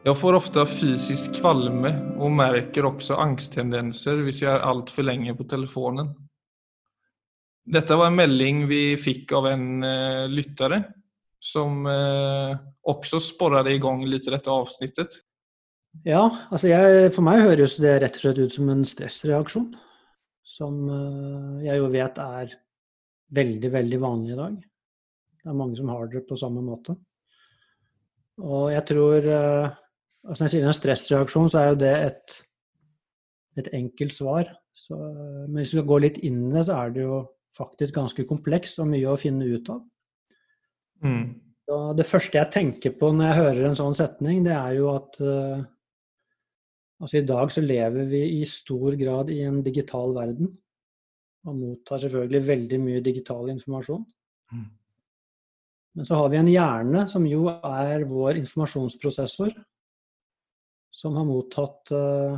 Jeg får ofte fysisk kvalme og merker også angsttendenser hvis jeg er altfor lenge på telefonen. Dette var en melding vi fikk av en uh, lyttere, som uh, også sporret i gang litt dette avsnittet. Ja, altså jeg, for meg høres det rett og slett ut som en stressreaksjon. Som uh, jeg jo vet er veldig, veldig vanlig i dag. Det er mange som har det på samme måte. Og jeg tror altså Når jeg sier en stressreaksjon, så er jo det et, et enkelt svar. Så, men hvis vi skal gå litt inn i det, så er det jo faktisk ganske kompleks og mye å finne ut av. Mm. det første jeg tenker på når jeg hører en sånn setning, det er jo at uh, altså i dag så lever vi i stor grad i en digital verden. Og mottar selvfølgelig veldig mye digital informasjon. Mm. Men så har vi en hjerne som jo er vår informasjonsprosessor, som har mottatt uh,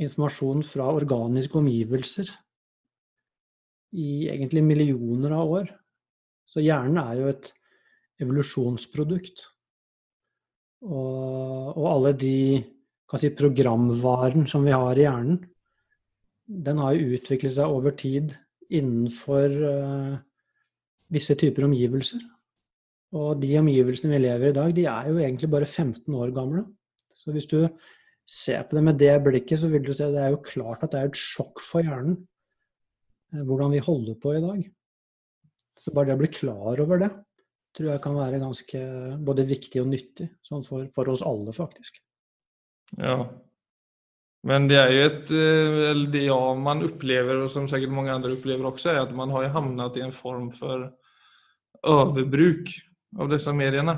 informasjon fra organiske omgivelser i egentlig millioner av år. Så hjernen er jo et evolusjonsprodukt. Og, og alle de si, programvaren som vi har i hjernen, den har jo utviklet seg over tid innenfor uh, visse typer omgivelser. Og de omgivelsene vi lever i i dag, de er jo egentlig bare 15 år gamle. Så hvis du ser på det med det blikket, så vil du se at det er jo klart at det er et sjokk for hjernen eh, hvordan vi holder på i dag. Så bare det å bli klar over det, tror jeg kan være ganske både viktig og nyttig sånn for, for oss alle, faktisk. Ja. Men det er jo et eh, Eller det ja, man opplever, og som sikkert mange andre opplever også, er at man har havnet i en form for overbruk av disse mediene.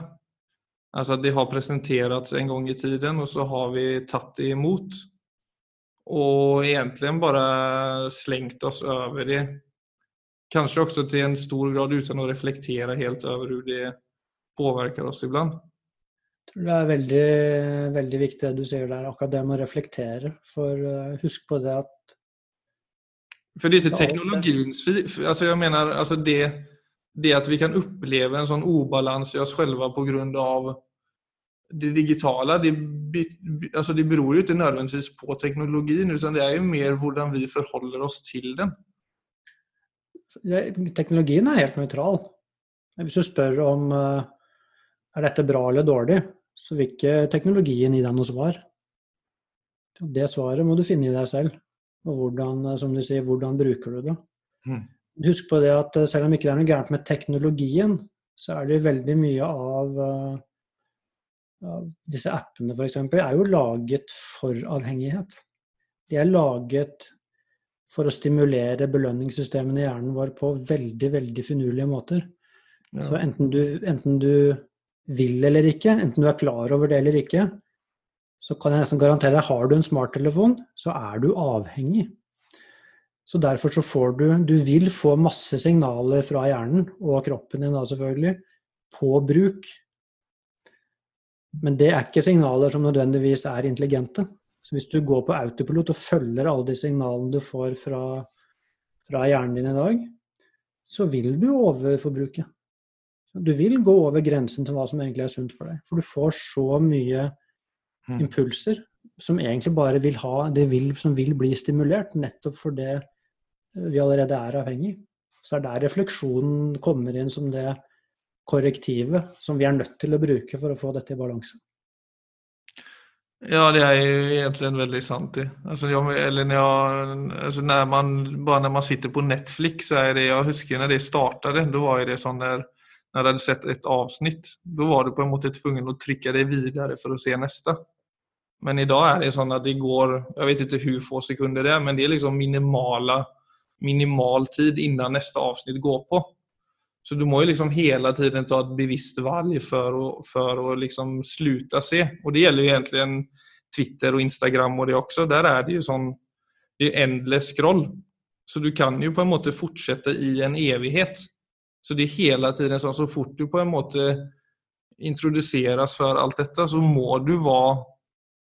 Altså det har presenterats en gang i tiden, og så har vi tatt det imot. Og egentlig bare slengt oss over det. Kanskje også til en stor grad uten å reflektere helt over hvordan det påvirker oss tror det er veldig, veldig viktig det du sier der, akkurat det med å reflektere. For uh, husk på det at For det er ikke teknologiens altså jeg mener, altså det det at vi kan oppleve en sånn ubalanse i oss selv pga. det digitale, det, altså det beror jo ikke nødvendigvis på teknologien, men det er jo mer hvordan vi forholder oss til den. Teknologien er helt nøytral. Hvis du spør om eh, er dette bra eller dårlig, så vil ikke teknologien gi deg noe svar. Det svaret må du finne i deg selv. Og hvordan, eh, som du sier, hvordan bruker du det. Mm. Husk på det at eh, selv om ikke det er noe gærent med teknologien, så er det veldig mye av, uh, av disse appene f.eks. er jo laget for avhengighet. De er laget for å stimulere belønningssystemene i hjernen vår på veldig, veldig finurlige måter. Ja. Så enten du, enten du vil eller ikke, enten du er klar over det eller ikke, så kan jeg nesten garantere deg, har du en smarttelefon, så er du avhengig. Så derfor så får du Du vil få masse signaler fra hjernen, og kroppen din da selvfølgelig, på bruk. Men det er ikke signaler som nødvendigvis er intelligente. Så hvis du går på autopilot og følger alle de signalene du får fra, fra hjernen din i dag, så vil du overforbruke. Du vil gå over grensen til hva som egentlig er sunt for deg. For du får så mye mm. impulser som egentlig bare vil ha det vil, som vil bli stimulert, nettopp for det vi allerede er avhengig. Så er der refleksjonen kommer inn som det korrektivet som vi er nødt til å bruke for å få dette i balanse. Ja, det er jo egentlig veldig sant. Det. Altså, jeg, eller når jeg, altså, når man, bare når man sitter på Netflix, så er det Jeg husker når det startet, da var det sånn der når du hadde sett et avsnitt, da var du på en måte tvungen å trykke deg videre for å se neste. Men i dag er det sånn at det går Jeg vet ikke hvor få sekunder det er, men det er liksom minimale minimal tid innan neste avsnitt går på. Så du må jo liksom hele tiden ta et bevisst valg for å, for å liksom slutte se. Og det gjelder jo egentlig Twitter og Instagram og det også. Der er det jo sånn det er endless scroll. Så du kan jo på en måte fortsette i en evighet. Så det er hele tiden sånn så fort du på en måte introduseres for alt dette, så må du være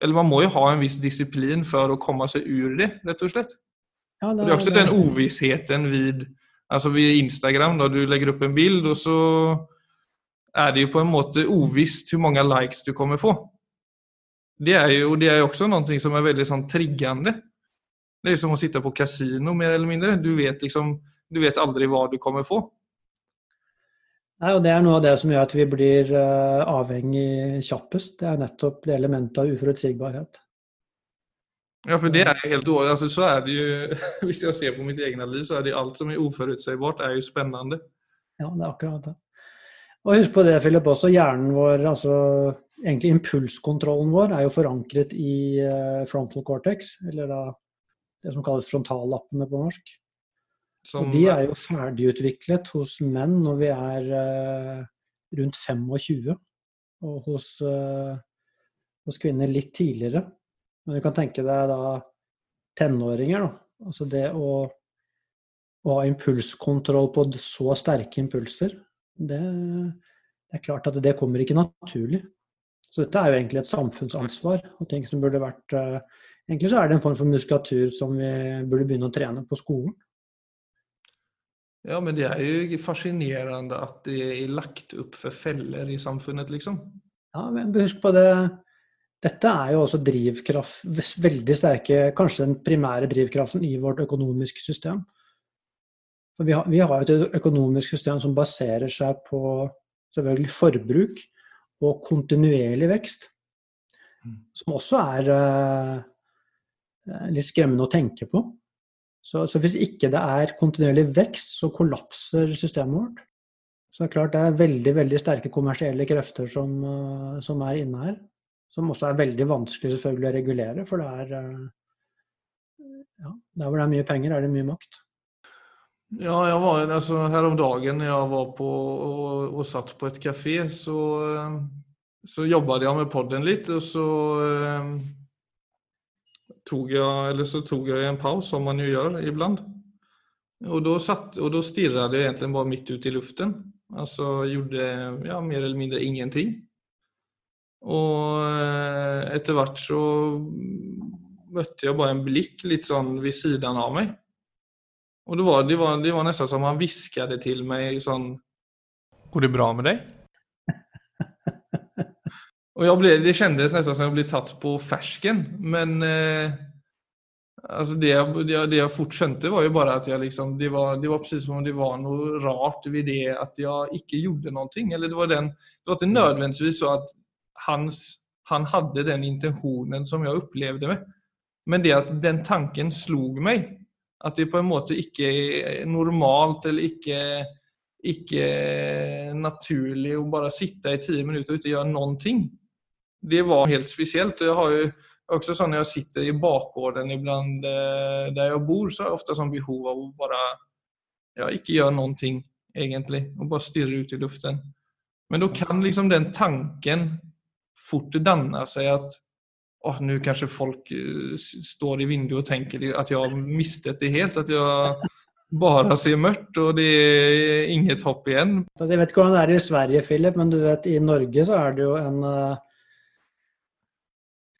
Eller man må jo ha en viss disiplin for å komme seg ur det, rett og slett. Ja, det, det, er også det. den ovissheten vid, altså vid Instagram. Da du legger opp en bild, og så er det jo på en måte uvisst hvor mange likes du kommer få. det er jo det er også noe som er veldig sånn triggende. Det er jo som å sitte på kasino, mer eller mindre. Du vet liksom du vet aldri hva du kommer få. Nei, og Det er noe av det som gjør at vi blir uh, avhengig kjappest. Det er nettopp det elementet av uforutsigbarhet. Ja, for det er helt altså, så er det jo, Hvis jeg ser på mitt eget liv, så er det alt som er uforutsigbart, er jo spennende. Ja, det er akkurat det. Og husk på det, Philip, også hjernen vår, altså egentlig impulskontrollen vår, er jo forankret i uh, frontal cortex, eller da det som kalles frontallappene på norsk. Som, de er jo ferdigutviklet hos menn når vi er uh, rundt 25, og hos, uh, hos, kvinner litt tidligere. Men du kan tenke deg da tenåringer, da. Altså det å, å ha impulskontroll på så sterke impulser, det, det, er klart at det kommer ikke naturlig. Så dette er jo egentlig et samfunnsansvar, og ting som burde vært uh, Egentlig så er det en form for muskulatur som vi burde begynne å trene på skolen. Ja, men det er jo fascinerende at det er lagt opp for feller i samfunnet, liksom. Ja, men husk på det. Dette er jo også drivkraft, veldig sterke, kanskje den primære drivkraften i vårt økonomiske system. For vi har, vi har et økonomisk system som baserer seg på selvfølgelig forbruk og kontinuerlig vekst. Mm. Som også er uh, litt skremmende å tenke på. Så, så, hvis ikke det er kontinuerlig vekst, så kollapser systemet vårt. Så det er klart det er veldig veldig sterke kommersielle krefter som, uh, som er inne her. Som også er veldig vanskelig selvfølgelig å regulere, for det er uh, ja, Der hvor det er mye penger, er det mye makt. Ja, jeg var, altså, her om dagen jeg var på og, og satt på et kafé, så, uh, så jobbet jeg med podden litt, og så tog jag, eller så tog jag en paus som man ju gör ibland. Och då, satt, och då stirrade jag egentligen bara mitt ut i luften. Alltså gjorde ja, mer eller mindre ingenting. Og eh, etter hvert så møtte jeg bare en blikk litt sånn ved siden av meg. Og det var, det var, det var nesten som han hvisket til meg sånn Går det bra med deg? Och jag blev, det kändes nästan som jag blev tatt på fersken. Men eh, alltså det, det, det jag fort skjønte var jo bare at jeg liksom, det var, det var precis som om det var noe rart ved det at jeg ikke gjorde noe. Eller det var, den, det var ikke nødvendigvis så at hans, han hadde den intensjonen som jeg opplevde med. Men det at den tanken slog meg, at det på en måte ikke er normalt eller ikke, ikke naturlig å bare sitte i ti minutter og ikke gjøre noen ting det var helt spesielt. Jeg har jo også sånn når jeg sitter i bakgården iblant eh, der jeg bor, så har jeg ofte sånn behov av å bare ja, ikke gjøre noen ting, egentlig. Og bare stirre ut i luften. Men da kan liksom den tanken fort danne seg at åh, nå kanskje folk uh, står i vinduet og tenker at jeg har mistet det helt. At jeg bare ser mørkt, og det er inget håp igjen. Jeg vet ikke hvordan det er i Sverige, Philip, men du vet, i Norge så er det jo en uh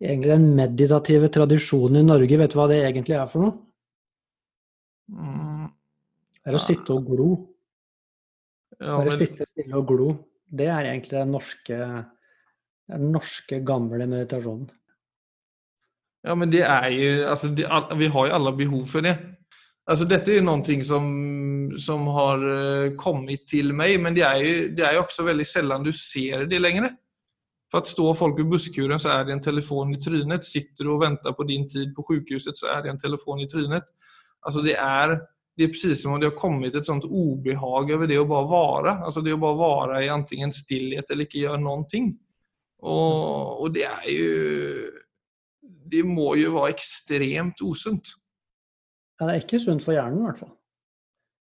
egentlig den meditative tradisjonen i Norge. Vet du hva det egentlig er for noe? Mm. Det er å sitte og glo. Ja, Bare men... sitte stille og glo. Det er egentlig den norske, den norske gamle meditasjonen. Ja, men det er jo altså, det, Vi har jo alle behov for det. Altså, dette er jo noe som, som har eh, kommet til meg, men det er jo det er også veldig sjelden du ser det lenger. For at står folk i busskuren så er det en telefon i trynet. Sitter du og venter på din tid på sykehuset så er det en telefon i trynet. Altså det er, det er precis som om det har kommet et sånt obehag over det å bare være. Altså det å bare være i antingen stillhet eller ikke gjøre noen ting. Og, og det er jo Det må jo være ekstremt usunt. Ja, det er ikke sunt for hjernen, i hvert fall.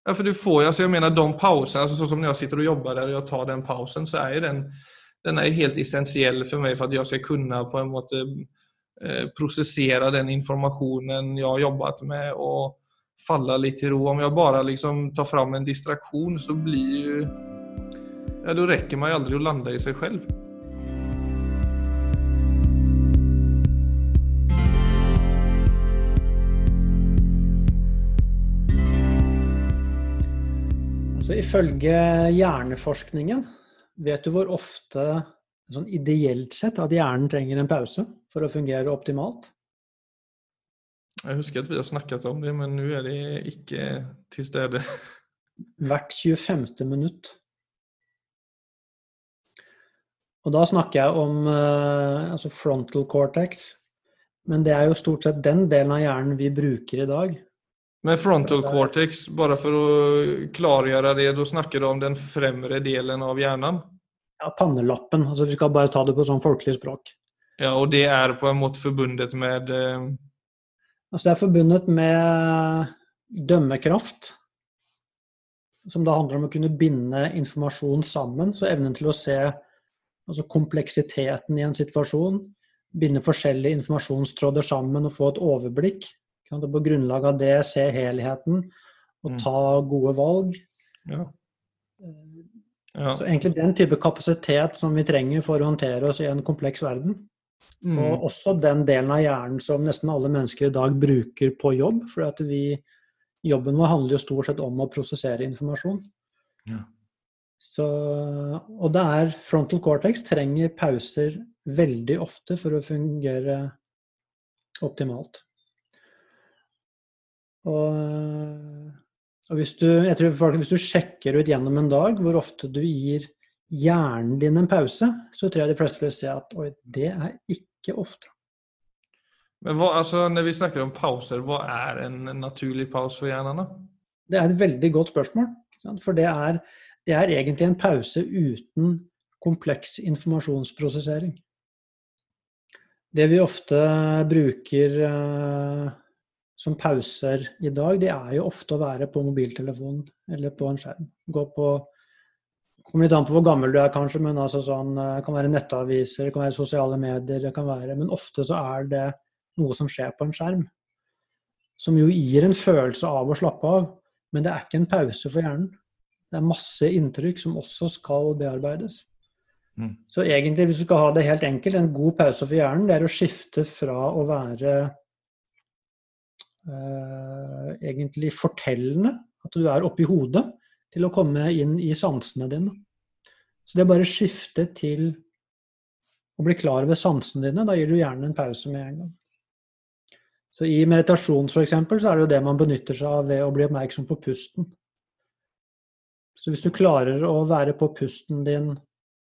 Ja, for du får, altså jeg mener, de pausene, altså sånn som når jeg sitter og jobber der og jeg tar den pausen, så er jo den den er helt essensiell for meg for at jeg skal kunne på en måte eh, prosessere den informasjonen jeg har jobbet med, og falle litt i ro. Om jeg bare liksom tar fram en distraksjon, så blir jo ja, Da rekker man aldri å lande i seg selv. Så ifølge hjerneforskningen Vet du hvor ofte sånn ideelt sett at hjernen trenger en pause for å fungere optimalt? Jeg husker at vi har snakket om det, men nå er det ikke til stede. Hvert 25. minutt. Og da snakker jeg om uh, altså frontal cortex. Men det er jo stort sett den delen av hjernen vi bruker i dag. Men frontal cortex, bare for å klargjøre det, da snakker du om den fremre delen av hjernen? Ja, pannelappen. altså Vi skal bare ta det på sånn folkelig språk. Ja, Og det er på en måte forbundet med eh... Altså Det er forbundet med dømmekraft. Som da handler om å kunne binde informasjon sammen. Så evnen til å se altså kompleksiteten i en situasjon. Binde forskjellige informasjonstråder sammen og få et overblikk. På grunnlag av det se helheten og mm. ta gode valg. Ja. Eh, ja. Så egentlig den type kapasitet som vi trenger for å håndtere oss i en kompleks verden. Mm. Og også den delen av hjernen som nesten alle mennesker i dag bruker på jobb. For vi, jobben vår handler jo stort sett om å prosessere informasjon. Ja. Så, og det er frontal cortex trenger pauser veldig ofte for å fungere optimalt. Og, og hvis, du, tror, hvis, du, sjekker ut gjennom en dag hvor ofte du gir hjernen din en pause, så tror jeg de fleste vil se at oi, det er ikke ofte. Men hva, altså, Når vi snakker om pauser, hva er en naturlig pause for hjernen? da? Det er et veldig godt spørsmål. For det er det er egentlig en pause uten kompleks informasjonsprosessering. Det vi ofte bruker uh, som pauser i dag, det er jo ofte å være på mobiltelefonen eller på en skjerm. Gå på kommer litt an på hvor gammel du er, kanskje, men altså sånn, det eh, kan være nettaviser, det kan være sosiale medier, det kan være Men ofte så er det noe som skjer på en skjerm. Som jo gir en følelse av å slappe av, men det er ikke en pause for hjernen. Det er masse inntrykk som også skal bearbeides. Mm. Så egentlig, hvis du skal ha det helt enkelt, en god pause for hjernen, det er å skifte fra å være eh, egentlig fortellende, at du er oppi hodet, til å komme inn i sansene dine. Så det er bare skifte til å bli klar over sansene dine. Da gir du hjernen en pause med en gang. Så I meditasjon for eksempel, så er det jo det man benytter seg av ved å bli oppmerksom på pusten. Så hvis du klarer å være på pusten din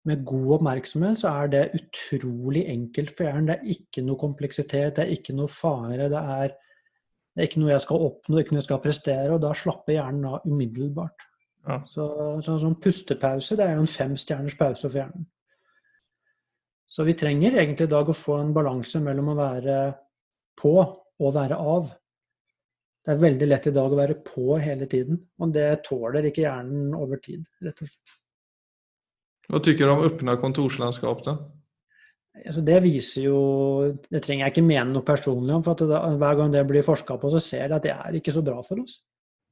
med god oppmerksomhet, så er det utrolig enkelt for hjernen. Det er ikke noe kompleksitet, det er ikke noe fare. Det er, det er ikke noe jeg skal oppnå, ikke noe jeg skal prestere. Og da slapper hjernen av umiddelbart. Ja. Så, så sånn pustepause det er jo en femstjerners pause for hjernen. Så vi trenger egentlig i dag å få en balanse mellom å være på og være av. Det er veldig lett i dag å være på hele tiden, og det tåler ikke hjernen over tid, rett og slett. Hva tykker du om åpne kontorslandskap, da? Altså, det viser jo Det trenger jeg ikke mene noe personlig om, for det, hver gang det blir forska på, så ser jeg at det er ikke så bra for oss.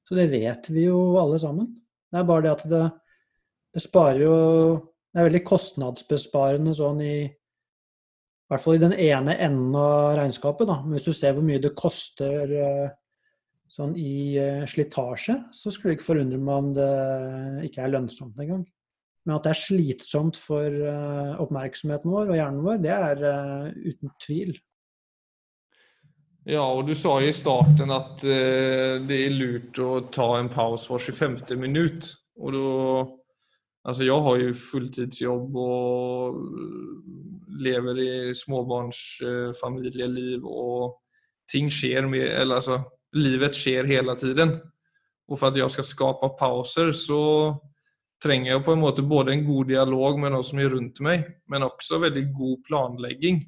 Så det vet vi jo alle sammen. Det er bare det at det, det sparer jo Det er veldig kostnadsbesparende sånn i i hvert fall i den ene enden av regnskapet. da. Hvis du ser hvor mye det koster eh, sånn i uh, slitasje, så skulle det ikke forundre meg om det ikke er lønnsomt engang. Men at det er slitsomt for uh, oppmerksomheten vår og hjernen vår, det er uh, uten tvil. Ja, og du sa i starten at det er lurt å ta en pause for 25 minutt. Og da Altså, jeg har jo fulltidsjobb og lever i småbarnsfamilieliv, og ting skjer med Eller altså livet skjer hele tiden. Og for at jeg skal skape pauser, så trenger jeg på en måte både en god dialog med noen som er rundt meg, men også veldig god planlegging.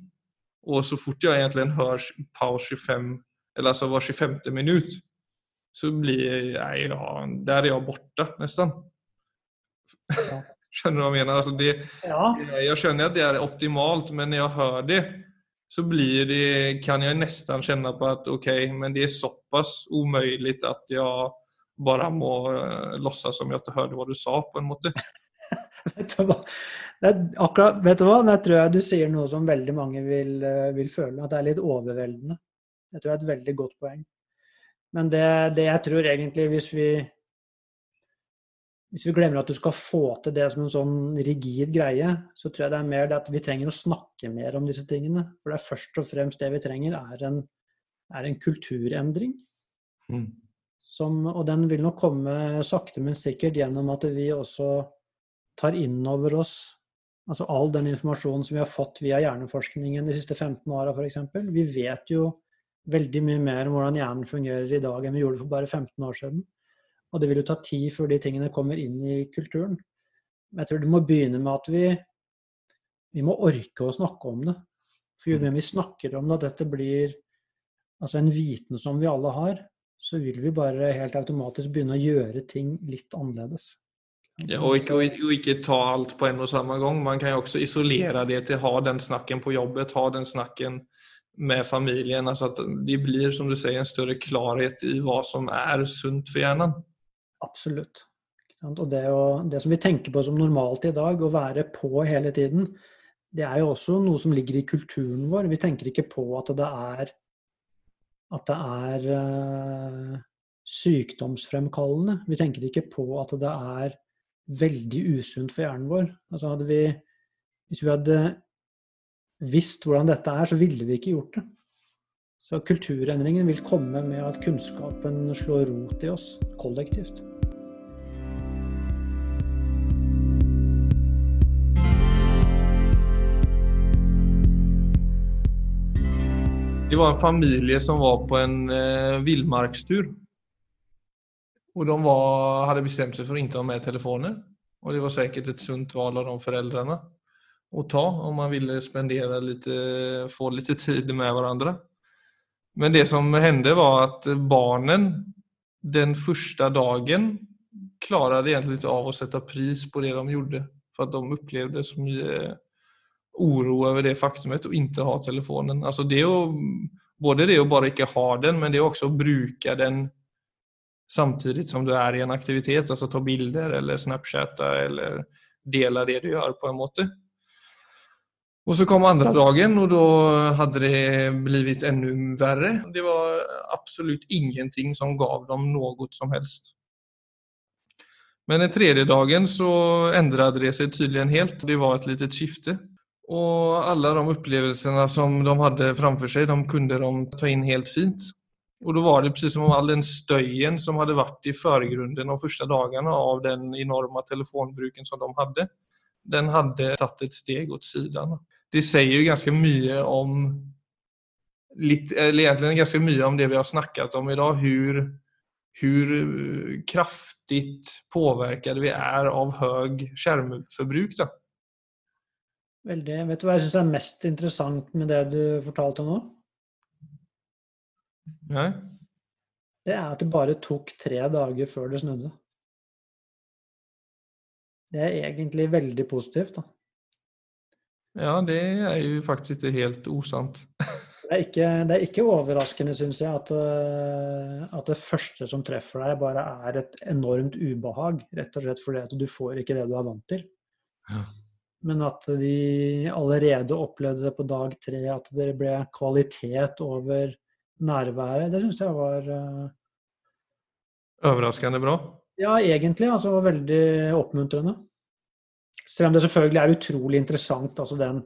Og så fort jeg egentlig hører pause 25, eller altså var 25 minutt, så blir jeg, ja, der er jeg borte, nesten. Ja. Skjønner du hva jeg mener? Altså det, ja. Jeg skjønner at det er optimalt, men når jeg hører det, så blir det, kan jeg nesten kjenne på at ok, men det er såpass umulig at jeg bare må uh, låtsas som jeg ikke hørte hva du sa, på en måte. vet du hva? Akkurat, vet du hva? Jeg tror jeg du sier noe som veldig mange vil, uh, vil, føle, at det er litt overveldende. Jeg tror det er et veldig godt poeng. Men det, det jeg tror egentlig, hvis vi hvis vi glemmer at du skal få til det som en sånn rigid greie, så tror jeg det er mer det at vi trenger å snakke mer om disse tingene. For det er først og fremst det vi trenger, er en, er en kulturendring. Mm. Som, og den vil nok komme sakte, men sikkert gjennom at vi også tar inn over oss altså all den informasjonen som vi har fått via hjerneforskningen de siste 15 åra f.eks. Vi vet jo veldig mye mer om hvordan hjernen fungerer i dag enn vi gjorde for bare 15 år siden. Og det vil jo ta tid før de tingene kommer inn i kulturen. Men jeg tror det må begynne med at vi, vi må orke å snakke om det. For jo mer vi snakker om det, at dette blir altså en viten som vi alle har, så vil vi bare helt automatisk begynne å gjøre ting litt annerledes. Ja, og, ikke, og, ikke, ta alt på en og samme gang. Man kan jo også isolere det til ha den snakken på jobbet, ha den snakken med familien. Altså at det blir som du sier, en større klarhet i hva som er sunt for hjernen. Absolutt. Og det, å, det, som vi tenker på som normalt i dag, å være på hele tiden, det er jo også noe som ligger i kulturen vår. Vi tenker ikke på at det er, at det er uh, sykdomsfremkallende. Vi tenker ikke på at det er veldig usunt for hjernen vår. Altså hadde vi, hvis vi hadde visst hvordan dette er, så ville vi ikke gjort det. Så kulturendringen vil komme med at kunnskapen slår rot i oss kollektivt. Det var en familie som var på en eh, villmarkstur. Og de var, hadde bestemt seg for å ikke ha med telefoner. Og det var sikkert et sunt valg av de foreldrene å ta om man ville spendere litt, få litt tid med hverandre. Men det som hendte, var at barnen den første dagen klarte egentlig ikke av å sette pris på det de gjorde. For at de opplevde så mye oro over det faktumet å ikke ha telefonen. Altså det å, både det å bare ikke ha den, men det å også bruke den samtidig som du er i en aktivitet. Altså ta bilder eller snapchatte eller dele det du gjør, på en måte. Og så kom andre dagen, og da hadde det blitt enda verre. Det var absolutt ingenting som gav dem noe som helst. Men den tredje dagen så endret det seg tydligen helt. Det var et lite skifte. Og alle de opplevelsene som de hadde framfor seg, de kunne de ta inn helt fint. Og da var det akkurat som om all den støyen som hadde vært i forgrunnen de første dagene av den enorme telefonbruken som de hadde, den hadde tatt et steg åt siden. Det sier jo ganske mye om eller egentlig ganske mye om det vi har snakket om i dag. Hvor, kraftig påvirket vi er av høy skjermforbruk. Da. Veldig. Vet du hva jeg syns er mest interessant med det du fortalte nå? Nei. Det er at det bare tok tre dager før det snudde. Det er egentlig veldig positivt, da. Ja, det er jo faktisk ikke helt osant. det, er ikke, det er ikke overraskende, syns jeg, at, eh, at, det første som treffer deg, bare er et enormt ubehag. Rett og slett fordi at du får ikke det du er vant til. Ja. Men at de allerede opplevde det på dag tre, at det ble kvalitet over nærværet, det syns jeg var uh... Overraskende bra? Ja, egentlig. Altså var veldig oppmuntrende. Selv om det selvfølgelig er utrolig interessant. altså den,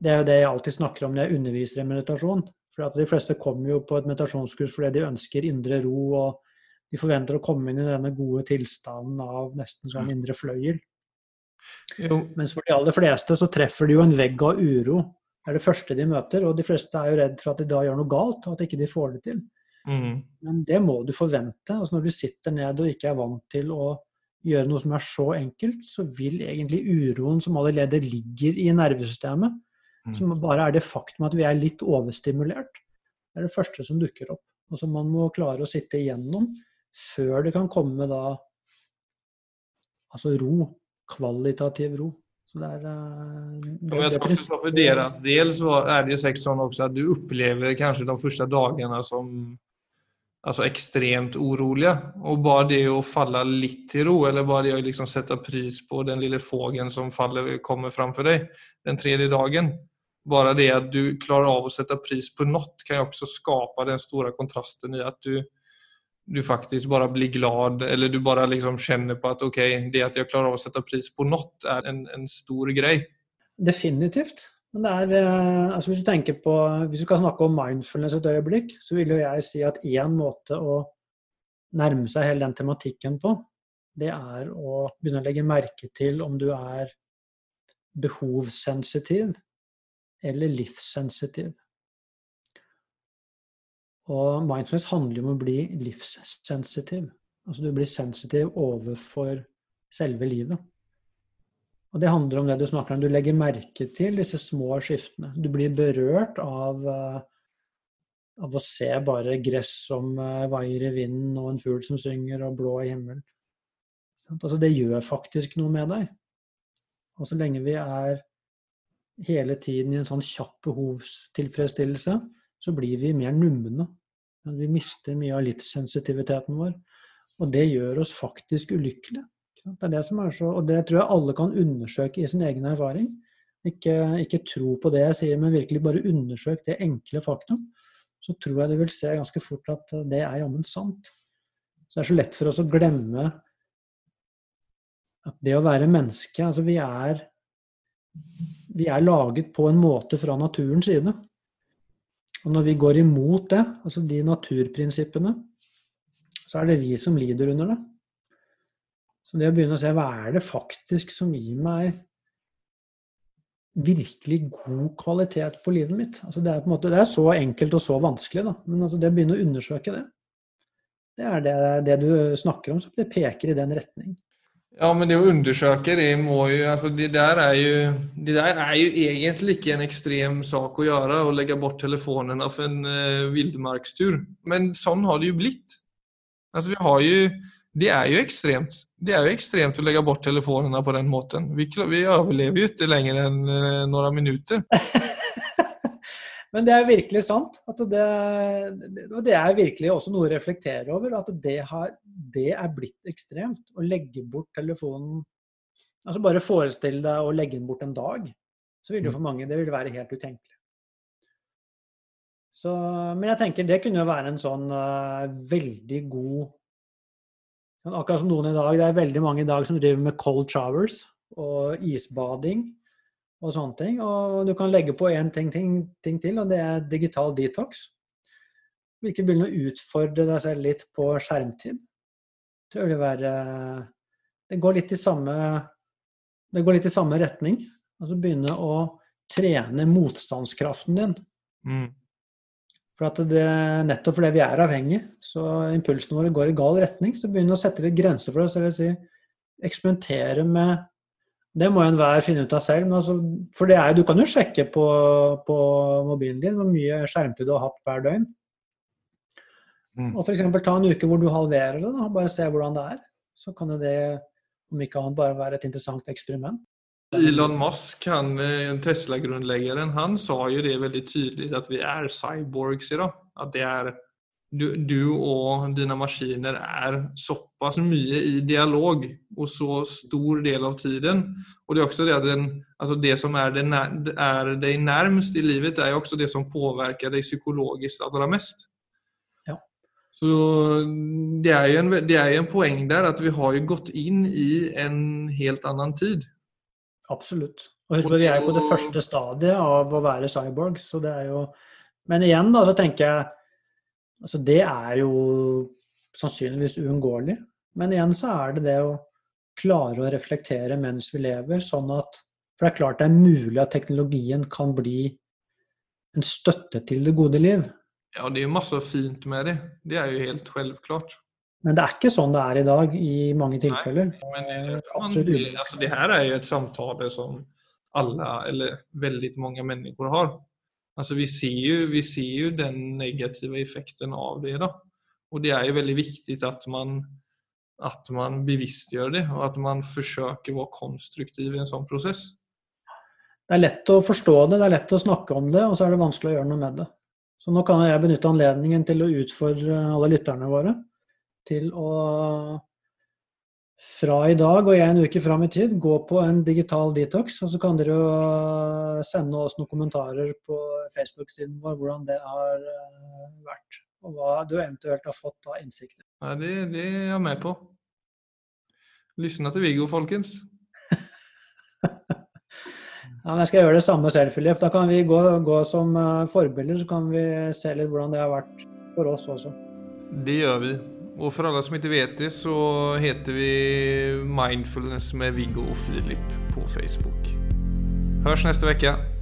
Det er jo det jeg alltid snakker om når jeg underviser i meditasjon. For at De fleste kommer jo på et meditasjonskurs fordi de ønsker indre ro, og de forventer å komme inn i denne gode tilstanden av nesten sånn indre fløyel. Jo. Mens for de aller fleste så treffer de jo en vegg av uro Det er det første de møter. Og de fleste er jo redd for at de da gjør noe galt, og at ikke de får det til. Mm. Men det må du forvente. altså Når du sitter ned og ikke er vant til å gjøre noe som er så enkelt, så vil egentlig uroen som allerede ligger i nervesystemet, mm. som bare er det faktum at vi er litt overstimulert, det er det første som dukker opp. Og som man må klare å sitte igjennom før det kan komme da altså ro. Kvalitativ ro. Så det er, det, jeg tror også For deres del så er det sikkert sånn også at du opplever kanskje de første dagene som altså ekstremt urolige. Og bare det å falle litt til ro, eller bare det å liksom sette pris på den lille fågelen som faller, kommer framfor deg den tredje dagen Bare det at du klarer av å sette pris på noe, kan jo også skape den store kontrasten i at du du faktisk bare blir glad, eller du bare liksom kjenner på at ok, det at jeg klarer å sette pris på noe, er en, en stor greie. Definitivt. Men det er, eh, altså hvis du tenker på, hvis du kan snakke om mindfulness et øyeblikk, så vil jo jeg si at én måte å nærme seg hele den tematikken på, det er å begynne å legge merke til om du er behovssensitiv eller livssensitiv. Og mindfulness handler jo om å bli livssensitiv. Altså du blir sensitiv overfor selve livet. Og det handler om det du snakker om. Du legger merke til disse små skiftene. Du blir berørt av, eh, av å se bare gress som eh, vaier i vinden, og en fugl som synger, og blå i himmelen. Altså det gjør faktisk noe med deg. Og så lenge vi er hele tiden i en sånn kjapp behovstilfredsstillelse, så blir vi mer numne. Vi mister mye av livssensitiviteten vår. Og det gjør oss faktisk ulykkelige. Det er det som er så, og det tror jeg alle kan undersøke i sin egen erfaring. Ikke, ikke tro på det jeg sier, men virkelig bare undersøk det enkle faktum. Så tror jeg du vil se ganske fort at det er jammen sant. Så det er så lett for oss å glemme at det å være menneske Altså, vi er, vi er laget på en måte fra naturens side. Og når vi går imot det, altså de naturprinsippene, så er det vi som lider under det. Så det å begynne å se hva er det faktisk som gir meg virkelig god kvalitet på livet mitt altså det, er på en måte, det er så enkelt og så vanskelig, da. men altså det å begynne å undersøke det, det er det, det du snakker om, som det peker i den retning. Ja, men det å undersøke det må jo altså det, der er jo det der er jo egentlig ikke en ekstrem sak å gjøre, å legge bort telefonene for en uh, villmarkstur. Men sånn har det jo blitt. Altså, vi har jo Det er jo ekstremt. Det er jo ekstremt å legge bort telefonene på den måten. Vi, vi overlever jo ikke lenger enn uh, noen minutter. Men det er virkelig sant. At det, og det er virkelig også noe å reflektere over. At det, har, det er blitt ekstremt. Å legge bort telefonen Altså bare forestill deg å legge den bort en dag. Så vil det jo for mange det vil være helt utenkelig. Så, men jeg tenker det kunne jo være en sånn uh, veldig god Akkurat som noen i dag. Det er veldig mange i dag som driver med cold showers og isbading og sånne ting. Og du kan legge på én ting, ting, ting, til, og det er digital detox. Ikke begynne å utfordre deg selv litt på skjermtid. Tror det, være, det går litt i samme det går litt i samme retning. Altså begynne å trene motstandskraften din. Mm. For det, nettopp fordi vi er avhengige, så impulsene våre går i gal retning. Så begynne å sette litt grenser for oss. Eller si, eksperimentere med det må enhver finne ut av selv. Men altså, for er, du kan jo sjekke på, på, mobilen din hvor mye skjermtid du har hatt hver døgn. Mm. Og f.eks. ta en uke hvor du halverer det, og bare se hvordan det er. Så kan jo det om ikke annet bare være et interessant eksperiment. Elon Musk, han, eh, Tesla-grunnleggeren, han sa jo det veldig tydelig at vi er cyborgs i dag. At det er du, du, og dine maskiner er såpass mye i dialog og så stor del av tiden. Og det er også det at den, altså det som er, det, er deg nærmest i livet, er jo også det som påvirker deg psykologisk aller mest. Ja. Så det er, jo en, det er jo en poeng der at vi har jo gått inn i en helt annen tid. Absolutt. Og husk Vi er på det første stadiet av å være cyborgs. Så det er jo... Men igjen da, så tenker jeg Altså det er jo sannsynligvis uunngåelig. Men igjen så er det det å klare å reflektere mens vi lever, sånn at For det er klart det er mulig at teknologien kan bli en støtte til det gode liv. Ja, det er jo masse fint med det. Det er jo helt selvklart. Men det er ikke sånn det er i dag i mange tilfeller. Nei, men det, man, altså, det her er jo et samtale som alle, eller veldig mange mennesker har. Alltså vi ser ju, vi ser ju den negativa effekten av det. Då. Och det är ju väldigt viktigt att man, att man bevisstgjør det og at man forsøker å være konstruktiv i en sånn prosess. Det er lett å forstå det, det er lett å snakke om det, og så er det vanskelig å gjøre noe med det. Så nå kan jeg benytte anledningen til å utfordre alle lytterne våre til å fra i dag og en uke fram i tid gå på en digital detox. Og så kan dere jo sende oss noen kommentarer på Facebook-siden vår hvordan det har eh, vært. Og hva du eventuelt har fått av innsikter. Nei, det, det er jeg med på. Lysna til Viggo, folkens. Ja, men jeg skal gjøre det samme selv, Filip. Da kan vi gå, gå som uh, forbilder, så kan vi se litt hvordan det har vært for oss også. Det gjør vi. Og for alle som ikke vet det, så heter vi Mindfulness med Viggo og Filip på Facebook. Hørs neste uke.